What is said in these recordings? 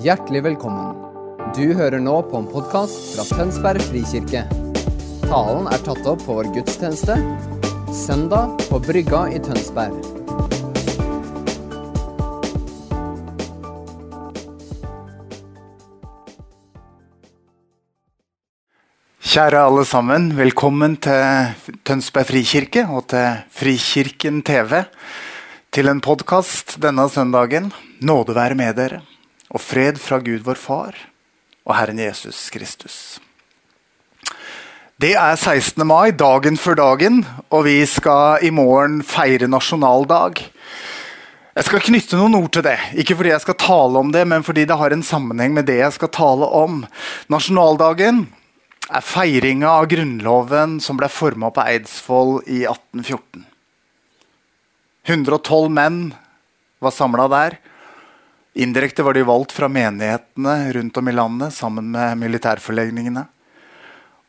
Hjertelig velkommen. Du hører nå på en podkast fra Tønsberg frikirke. Talen er tatt opp på vår gudstjeneste søndag på Brygga i Tønsberg. Kjære alle sammen, velkommen til Tønsberg frikirke og til Frikirken TV. Til en podkast denne søndagen. Nåde være med dere, og fred fra Gud vår Far og Herren Jesus Kristus. Det er 16. mai, dagen før dagen, og vi skal i morgen feire nasjonaldag. Jeg skal knytte noen ord til det. Ikke fordi jeg skal tale om det, men fordi det har en sammenheng med det jeg skal tale om. Nasjonaldagen er feiringa av Grunnloven som ble forma på Eidsvoll i 1814. 112 menn var samla der. Indirekte var de valgt fra menighetene rundt om i landet sammen med militærforlegningene.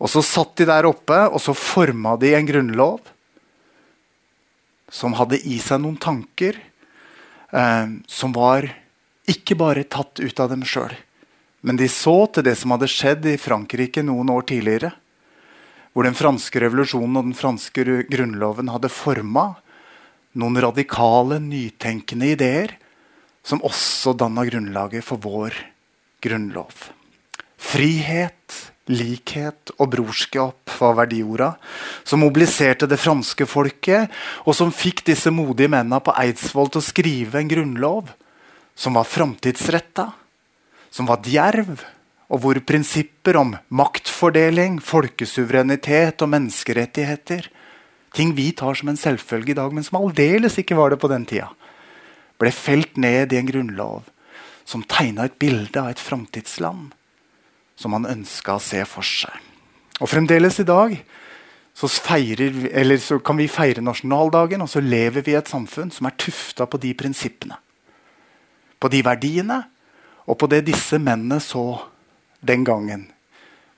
Og så satt de der oppe, og så forma de en grunnlov som hadde i seg noen tanker eh, som var ikke bare tatt ut av dem sjøl. Men de så til det som hadde skjedd i Frankrike noen år tidligere. Hvor den franske revolusjonen og den franske grunnloven hadde forma noen radikale, nytenkende ideer som også danna grunnlaget for vår grunnlov. Frihet, likhet og brorskap var verdiorda som mobiliserte det franske folket, og som fikk disse modige mennene på Eidsvoll til å skrive en grunnlov som var framtidsretta, som var djerv, og hvor prinsipper om maktfordeling, folkesuverenitet og menneskerettigheter Ting vi tar som en selvfølge i dag, men som aldeles ikke var det på den tida. Ble felt ned i en grunnlov som tegna et bilde av et framtidsland som han ønska å se for seg. Og fremdeles i dag så, feirer, så, kan vi feire nasjonaldagen, og så lever vi i et samfunn som er tufta på de prinsippene. På de verdiene, og på det disse mennene så den gangen.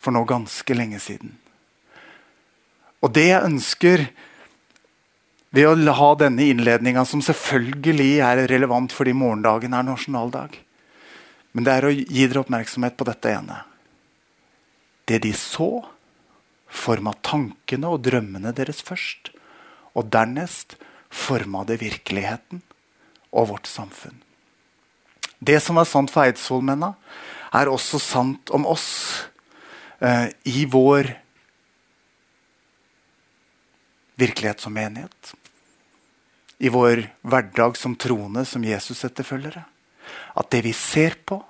For nå ganske lenge siden. Og det jeg ønsker ved å ha denne innledninga, som selvfølgelig er relevant fordi morgendagen er nasjonaldag, men det er å gi dere oppmerksomhet på dette ene. Det de så, forma tankene og drømmene deres først. Og dernest forma det virkeligheten og vårt samfunn. Det som er sant for Eidsvollmennene, er også sant om oss eh, i vår virkelighet som menighet. I vår hverdag som troende, som Jesus-etterfølgere. At det vi ser på,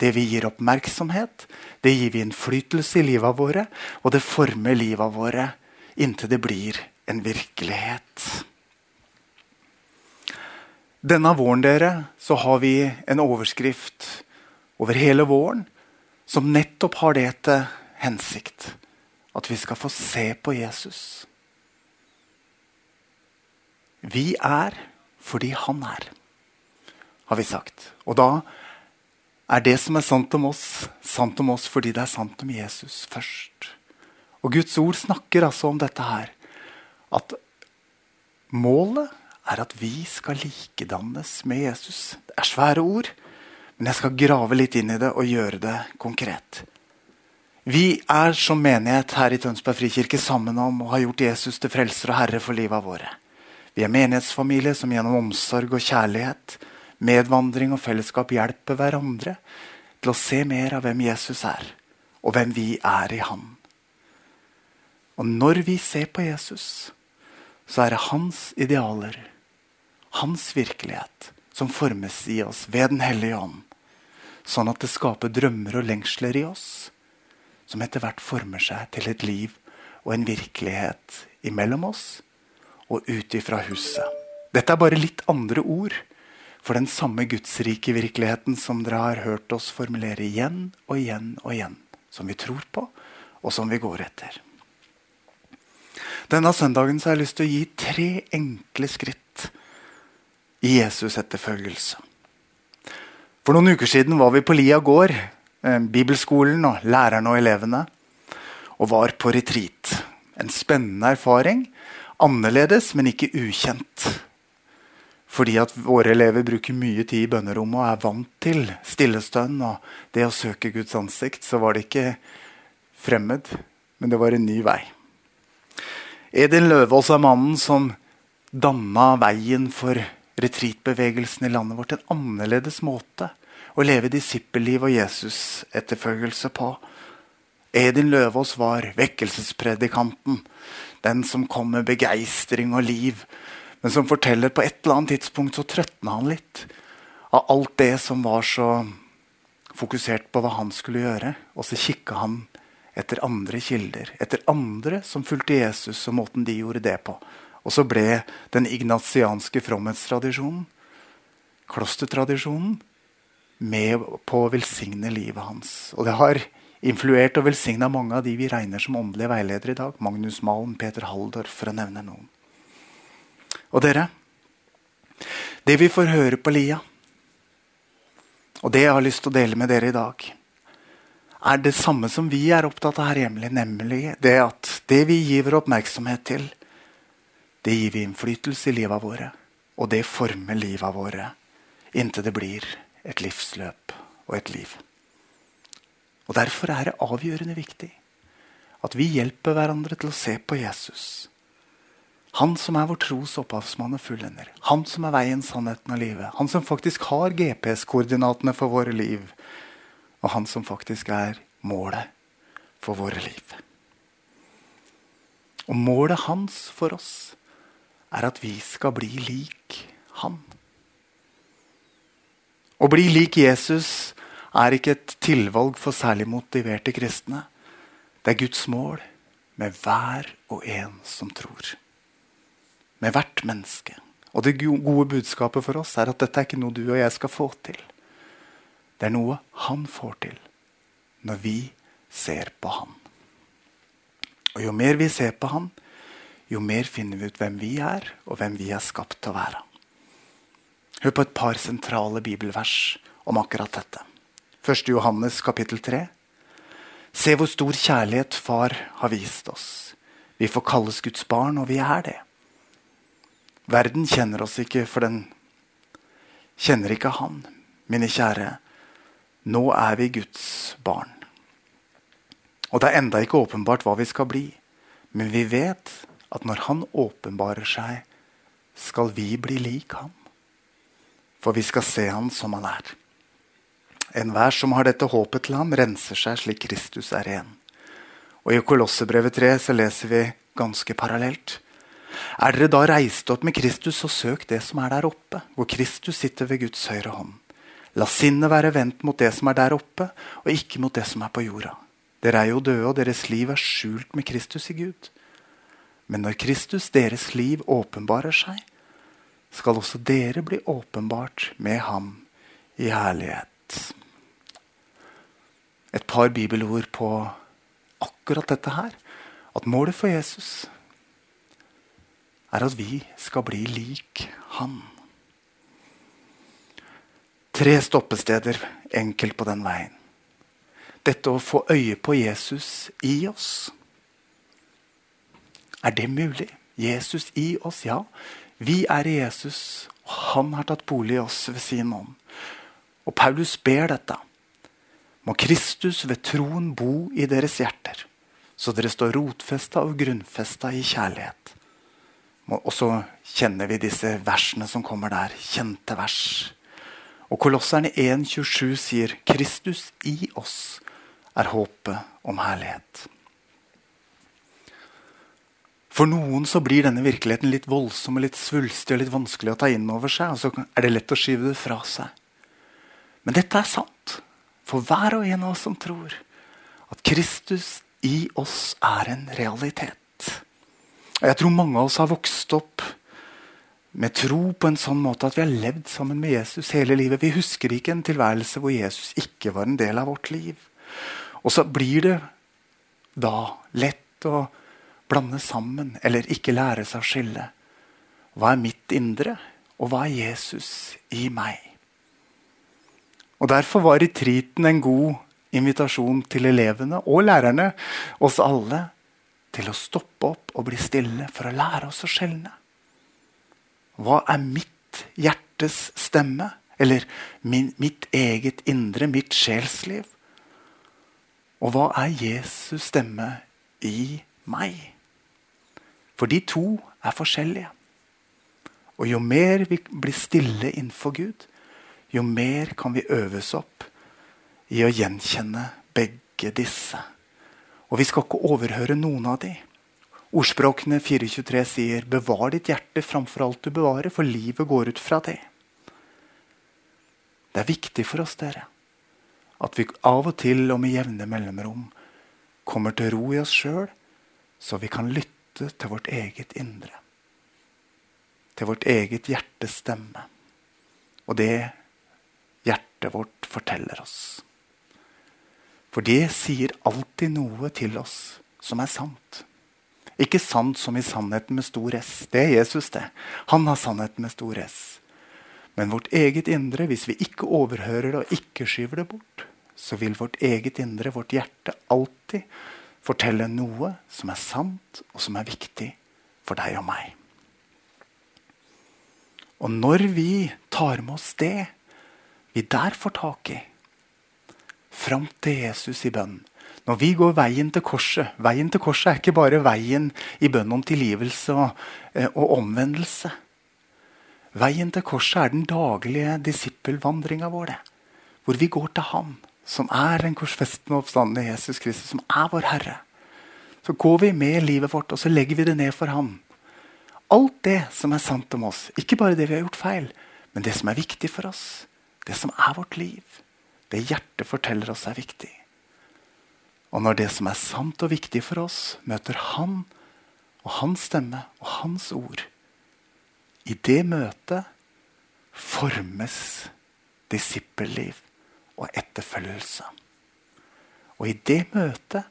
det vi gir oppmerksomhet, det gir vi innflytelse i livet våre, og det former livet våre inntil det blir en virkelighet. Denne våren dere, så har vi en overskrift over hele våren som nettopp har det til hensikt. At vi skal få se på Jesus. Vi er fordi han er, har vi sagt. Og da er det som er sant om oss, sant om oss fordi det er sant om Jesus først. Og Guds ord snakker altså om dette her. At målet er at vi skal likedannes med Jesus. Det er svære ord, men jeg skal grave litt inn i det og gjøre det konkret. Vi er som menighet her i Tønsberg frikirke sammen om å ha gjort Jesus til frelser og herre for livet våre. Vi er menighetsfamilie som gjennom omsorg og kjærlighet, medvandring og fellesskap hjelper hverandre til å se mer av hvem Jesus er, og hvem vi er i Han. Og når vi ser på Jesus, så er det hans idealer, hans virkelighet, som formes i oss ved Den hellige ånd. Sånn at det skaper drømmer og lengsler i oss, som etter hvert former seg til et liv og en virkelighet imellom oss og ut ifra huset. Dette er bare litt andre ord for den samme gudsrike virkeligheten som dere har hørt oss formulere igjen og igjen og igjen. Som vi tror på, og som vi går etter. Denne søndagen har jeg lyst til å gi tre enkle skritt i Jesus' etterfølgelse. For noen uker siden var vi på Lia gård, eh, bibelskolen og lærerne og elevene, og var på retreat. En spennende erfaring Annerledes, men ikke ukjent. Fordi at våre elever bruker mye tid i bønnerommet og er vant til stillestønn og det å søke Guds ansikt, så var det ikke fremmed, men det var en ny vei. Edin Løvaas er mannen som danna veien for retreatbevegelsen i landet vårt. En annerledes måte å leve disippelliv og Jesus-etterfølgelse på. Edin Løvaas var vekkelsespredikanten. Den som kom med begeistring og liv men som forteller på et eller annet tidspunkt så trøtna han litt av alt det som var så fokusert på hva han skulle gjøre. Og så kikka han etter andre kilder, etter andre som fulgte Jesus og måten de gjorde det på. Og så ble den ignatianske fromhetstradisjonen, klostertradisjonen, med på å velsigne livet hans. Og det har influert og velsigna mange av de vi regner som åndelige veiledere i dag. Magnus Malm, Peter Halldorf, for å nevne noen. Og dere, det vi får høre på Lia, og det jeg har lyst til å dele med dere i dag, er det samme som vi er opptatt av her hjemme, nemlig det at det vi gir vår oppmerksomhet til, det gir vi innflytelse i livet våre. Og det former livet våre inntil det blir et livsløp og et liv. Og Derfor er det avgjørende viktig at vi hjelper hverandre til å se på Jesus han som er vår tros opphavsmann og fullender. Han som er veien, sannheten og livet. Han som faktisk har GPS-koordinatene for våre liv. Og han som faktisk er målet for våre liv. Og målet hans for oss er at vi skal bli lik han. Å bli lik Jesus er ikke et tilvalg for særlig motiverte kristne. Det er Guds mål med hver og en som tror med hvert menneske. Og det gode budskapet for oss er at dette er ikke noe du og jeg skal få til. Det er noe han får til når vi ser på han. Og jo mer vi ser på han, jo mer finner vi ut hvem vi er, og hvem vi er skapt til å være. Hør på et par sentrale bibelvers om akkurat dette. 1. Johannes kapittel 3. Se hvor stor kjærlighet Far har vist oss. Vi får kalles Guds barn, og vi er det. Verden kjenner oss ikke, for den kjenner ikke Han. Mine kjære, nå er vi Guds barn. Og det er enda ikke åpenbart hva vi skal bli. Men vi vet at når Han åpenbarer seg, skal vi bli lik Han. For vi skal se Han som Han er. Enhver som har dette håpet til ham, renser seg slik Kristus er ren. Og I Kolossebrevet 3 så leser vi ganske parallelt. Er dere da reist opp med Kristus, så søk det som er der oppe, hvor Kristus sitter ved Guds høyre hånd. La sinnet være vendt mot det som er der oppe, og ikke mot det som er på jorda. Dere er jo døde, og deres liv er skjult med Kristus i Gud. Men når Kristus, deres liv, åpenbarer seg, skal også dere bli åpenbart med ham i herlighet. Et par bibelord på akkurat dette her. At målet for Jesus er at vi skal bli lik Han. Tre stoppesteder enkelt på den veien. Dette å få øye på Jesus i oss. Er det mulig? Jesus i oss, ja. Vi er i Jesus, og han har tatt bolig i oss ved sin ånd. Og Paulus ber dette. Må Kristus ved troen bo i deres hjerter, så dere står rotfesta og grunnfesta i kjærlighet. Og så kjenner vi disse versene som kommer der. Kjente vers. Og Kolosserne 1,27 sier Kristus i oss er håpet om herlighet. For noen så blir denne virkeligheten litt voldsom og litt svulstig og litt vanskelig å ta inn over seg. Og så er det lett å skyve det fra seg. Men dette er sant for hver og en av oss som tror at Kristus i oss er en realitet. Og Jeg tror mange av oss har vokst opp med tro på en sånn måte at vi har levd sammen med Jesus hele livet. Vi husker ikke en tilværelse hvor Jesus ikke var en del av vårt liv. Og så blir det da lett å blande sammen eller ikke lære seg å skille. Hva er mitt indre, og hva er Jesus i meg? Og Derfor var retreaten en god invitasjon til elevene og lærerne, oss alle, til å stoppe opp og bli stille for å lære oss å skjelne. Hva er mitt hjertes stemme? Eller min, mitt eget indre, mitt sjelsliv? Og hva er Jesus' stemme i meg? For de to er forskjellige. Og jo mer vi blir stille innenfor Gud, jo mer kan vi øves opp i å gjenkjenne begge disse. Og vi skal ikke overhøre noen av de. Ordspråkene 423 sier 'bevar ditt hjerte framfor alt du bevarer', for livet går ut fra det. Det er viktig for oss, dere, at vi av og til og med jevne mellomrom kommer til ro i oss sjøl, så vi kan lytte til vårt eget indre. Til vårt eget hjertes stemme. Og det hjertet vårt forteller oss. For det sier alltid noe til oss som er sant. Ikke sant som i sannheten med stor S. Det er Jesus, det. Han har sannheten med stor S. Men vårt eget indre, hvis vi ikke overhører det og ikke skyver det bort, så vil vårt eget indre, vårt hjerte, alltid fortelle noe som er sant, og som er viktig for deg og meg. Og når vi tar med oss det vi der får tak i, fram til Jesus i bønn Når vi går veien til korset Veien til korset er ikke bare veien i bønn om tilgivelse og, eh, og omvendelse. Veien til korset er den daglige disippelvandringa vår. Hvor vi går til Han som er den korsfestende oppstandende Jesus Kristus, som er vår Herre. Så går vi med livet vårt, og så legger vi det ned for Han. Alt det som er sant om oss, ikke bare det vi har gjort feil, men det som er viktig for oss, det som er vårt liv, det hjertet forteller oss er viktig. Og når det som er sant og viktig for oss, møter Han og Hans stemme og Hans ord, i det møtet formes disippelliv og etterfølgelse. Og i det møtet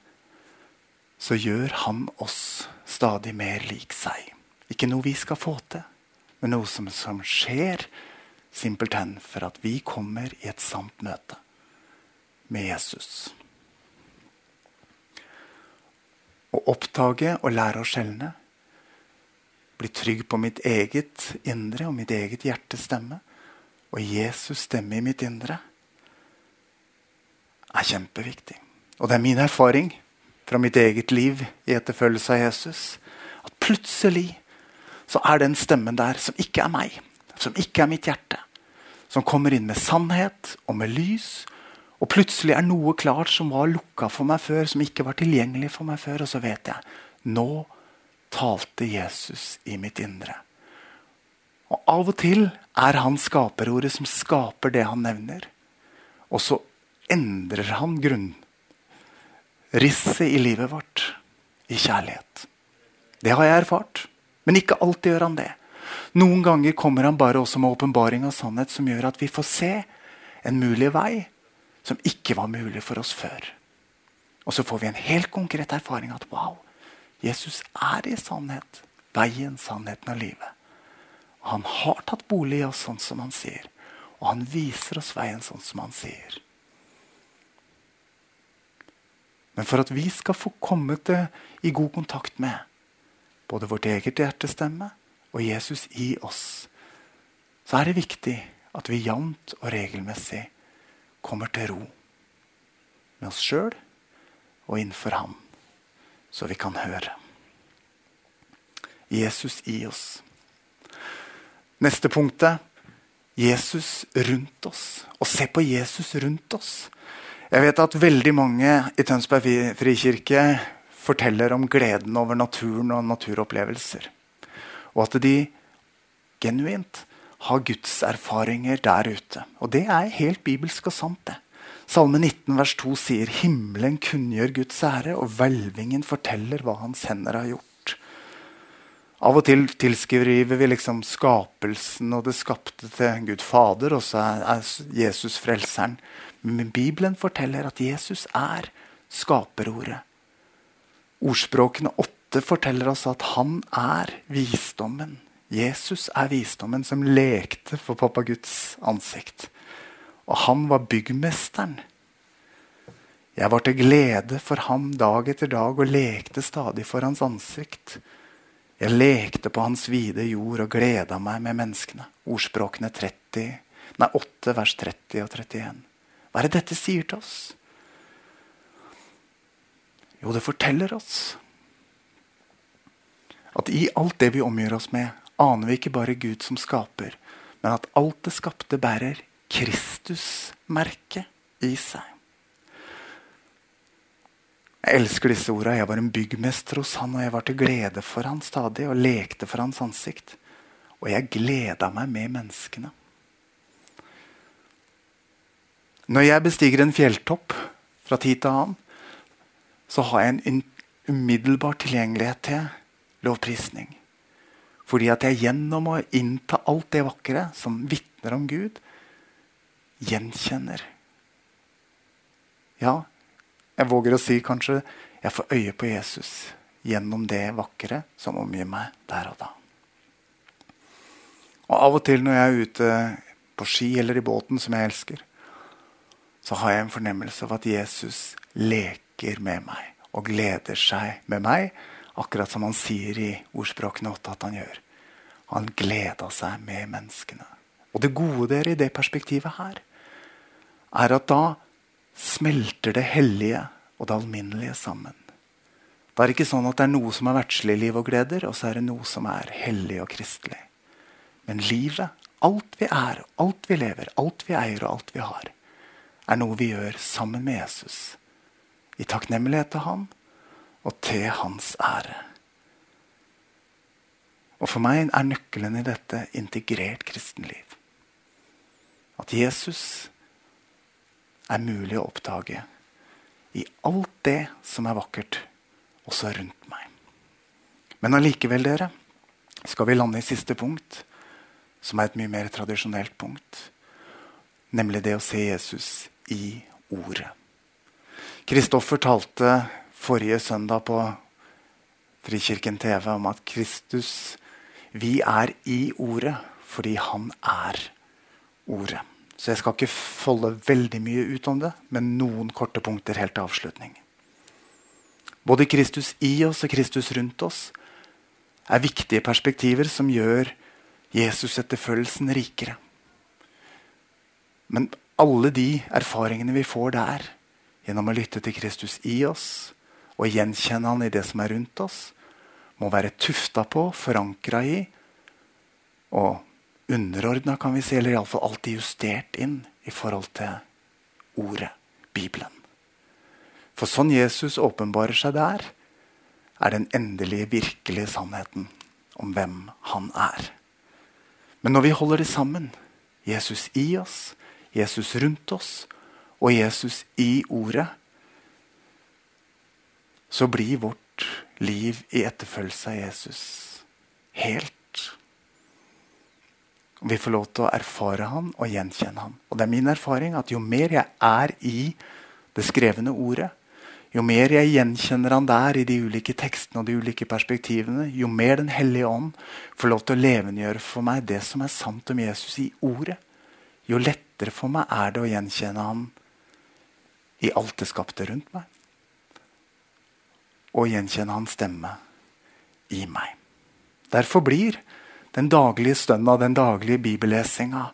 så gjør han oss stadig mer lik seg. Ikke noe vi skal få til, men noe som, som skjer simpelthen for at vi kommer i et sant møte med Jesus. Å oppdage og lære å skjelne. Bli trygg på mitt eget indre og mitt eget hjertes stemme. Og Jesus stemme i mitt indre er kjempeviktig. Og det er min erfaring fra mitt eget liv i etterfølgelse av Jesus at plutselig så er den stemmen der som ikke er meg, som ikke er mitt hjerte, som kommer inn med sannhet og med lys. Og plutselig er noe klart som var lukka for meg før, som ikke var tilgjengelig for meg før. Og så vet jeg nå talte Jesus i mitt indre. Og Av og til er han skaperordet som skaper det han nevner. Og så endrer han grunnrisset i livet vårt i kjærlighet. Det har jeg erfart. Men ikke alltid gjør han det. Noen ganger kommer han bare også med åpenbaring av sannhet som gjør at vi får se en mulig vei som ikke var mulig for oss før. Og så får vi en helt konkret erfaring at wow, Jesus er i sannhet. Veien, sannheten og livet. Han har tatt bolig i oss sånn som han sier. Og han viser oss veien sånn som han sier. Men for at vi skal få kommet det i god kontakt med både vårt eget hjertestemme og Jesus i oss, så er det viktig at vi jevnt og regelmessig kommer til ro med oss sjøl og innenfor Han, så vi kan høre. Jesus i oss. Neste punktet Jesus rundt oss. Å se på Jesus rundt oss. Jeg vet at veldig mange i Tønsberg frikirke forteller om gleden over naturen og naturopplevelser. Og at de genuint har gudserfaringer der ute. Og det er helt bibelsk og sant. det. Salme 19 vers 2 sier himmelen kunngjør Guds ære, og hvelvingen forteller hva hans hender har gjort. Av og til tilskriver vi liksom skapelsen og det skapte til Gud Fader, og så er Jesus frelseren. Men Bibelen forteller at Jesus er skaperordet. Ordspråkene åtte forteller oss at han er visdommen. Jesus er visdommen som lekte for pappa Guds ansikt. Og han var byggmesteren. Jeg var til glede for ham dag etter dag og lekte stadig for hans ansikt. Jeg lekte på hans vide jord og gleda meg med menneskene. Ordspråkene 30, nei, 8, vers 30 og 31. Hva er det dette sier til oss? Jo, det forteller oss at i alt det vi omgjør oss med, aner vi ikke bare Gud som skaper, men at alt det skapte bærer Kristusmerket i seg. Jeg elsker disse orda. Jeg var en byggmester hos han, og jeg var til glede for han stadig og lekte for hans ansikt. Og jeg gleda meg med menneskene. Når jeg bestiger en fjelltopp fra tid til annen, så har jeg en umiddelbar tilgjengelighet til lovprisning. Fordi at jeg gjennom å innta alt det vakre som vitner om Gud, gjenkjenner. Ja, jeg våger å si kanskje jeg får øye på Jesus gjennom det vakre som omgir meg der og da. Og Av og til når jeg er ute på ski eller i båten, som jeg elsker, så har jeg en fornemmelse av at Jesus leker med meg og gleder seg med meg, akkurat som han sier i ordspråkene 8 at han gjør. Han gleda seg med menneskene. Og det gode dere i det perspektivet her, er at da smelter det hellige og det alminnelige sammen. Det er ikke sånn at det er noe som er verdslig liv og gleder, og så er det noe som er hellig og kristelig. Men livet, alt vi er, alt vi lever, alt vi eier og alt vi har, er noe vi gjør sammen med Jesus. I takknemlighet til Han og til Hans ære. Og For meg er nøkkelen i dette integrert kristenliv. At Jesus er mulig å oppdage i alt det som er vakkert, også rundt meg. Men allikevel, dere, skal vi lande i siste punkt, som er et mye mer tradisjonelt punkt. Nemlig det å se Jesus i Ordet. Kristoffer talte forrige søndag på Frikirken TV om at Kristus Vi er i Ordet fordi Han er Ordet. Så jeg skal ikke folde veldig mye ut om det, men noen korte punkter helt til avslutning. Både Kristus i oss og Kristus rundt oss er viktige perspektiver som gjør Jesus-etterfølgelsen rikere. Men alle de erfaringene vi får der, gjennom å lytte til Kristus i oss og gjenkjenne han i det som er rundt oss, må være tufta på, forankra i og underordna, kan vi si, eller iallfall alltid justert inn i forhold til ordet, Bibelen. For sånn Jesus åpenbarer seg der, er den endelige, virkelige sannheten om hvem han er. Men når vi holder det sammen, Jesus i oss, Jesus rundt oss og Jesus i ordet, så blir vårt liv i etterfølgelse av Jesus helt vi får lov til å erfare han og gjenkjenne han. Og det er min erfaring at jo mer jeg er i det skrevne ordet, jo mer jeg gjenkjenner han der i de ulike tekstene og de ulike perspektivene, jo mer Den hellige ånd får lov til å levendegjøre for meg det som er sant om Jesus i ordet, jo lettere for meg er det å gjenkjenne han i alt det skapte rundt meg. Og gjenkjenne hans stemme i meg. Derfor blir den daglige stønna, den daglige bibellesinga,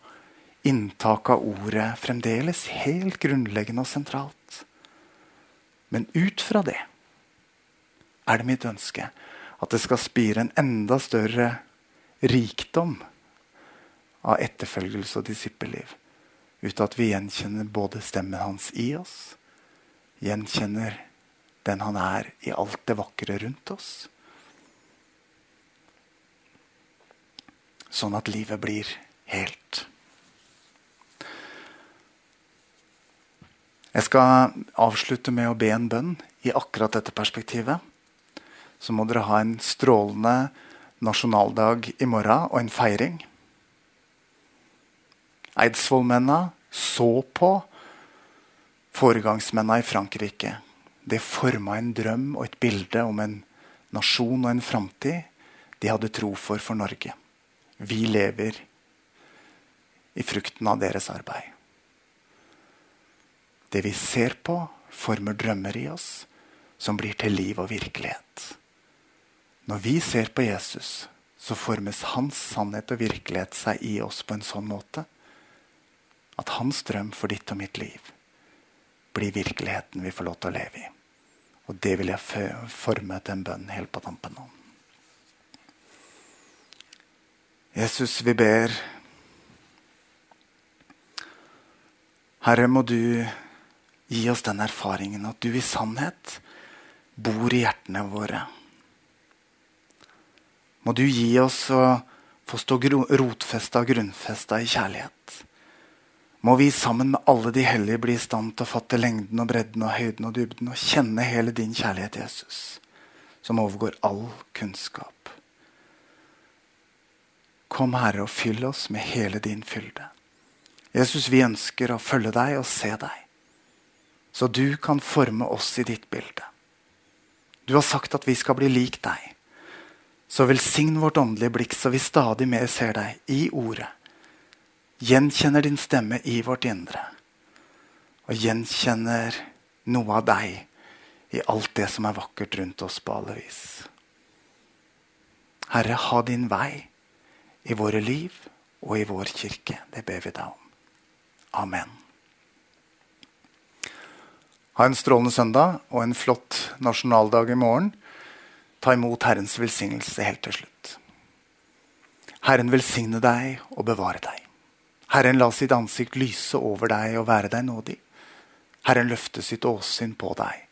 inntak av ordet fremdeles helt grunnleggende og sentralt. Men ut fra det er det mitt ønske at det skal spire en enda større rikdom av etterfølgelse og disippelliv. Ut av at vi gjenkjenner både stemmen hans i oss, gjenkjenner den han er i alt det vakre rundt oss, sånn at livet blir helt. Jeg skal avslutte med å be en bønn i akkurat dette perspektivet. Så må dere ha en strålende nasjonaldag i morgen og en feiring. Eidsvollmennene så på foregangsmennene i Frankrike. Det forma en drøm og et bilde om en nasjon og en framtid de hadde tro for for Norge. Vi lever i frukten av deres arbeid. Det vi ser på, former drømmer i oss som blir til liv og virkelighet. Når vi ser på Jesus, så formes hans sannhet og virkelighet seg i oss på en sånn måte at hans drøm for ditt og mitt liv blir virkeligheten vi får lov til å leve i. Og det vil jeg forme til en bønn helt på tampen nå. Jesus, vi ber Herre, må du gi oss den erfaringen at du i sannhet bor i hjertene våre. Må du gi oss å få stå rotfesta og grunnfesta i kjærlighet. Må vi sammen med alle de hellige bli i stand til å fatte lengden og bredden og høyden og dybden og kjenne hele din kjærlighet, Jesus, som overgår all kunnskap. Kom, Herre, og fyll oss med hele din fylde. Jesus, vi ønsker å følge deg og se deg, så du kan forme oss i ditt bilde. Du har sagt at vi skal bli lik deg. Så velsign vårt åndelige blikk, så vi stadig mer ser deg i ordet. Gjenkjenner din stemme i vårt indre. Og gjenkjenner noe av deg i alt det som er vakkert rundt oss på alle vis. Herre, ha din vei i våre liv og i vår kirke. Det ber vi deg om. Amen. Ha en strålende søndag og en flott nasjonaldag i morgen. Ta imot Herrens velsignelse helt til slutt. Herren velsigne deg og bevare deg. Herren la sitt ansikt lyse over deg og være deg nådig. Herren løfte sitt åsyn på deg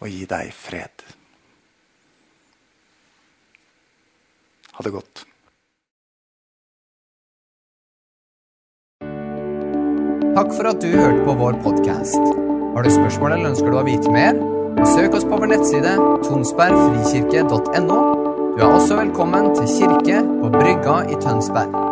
og gi deg fred. Ha det godt. Takk for at du hørte på vår podkast. Har du spørsmål eller ønsker du å vite mer? Søk oss på vår nettside tonsbergfrikirke.no. Du er også velkommen til kirke på Brygga i Tønsberg.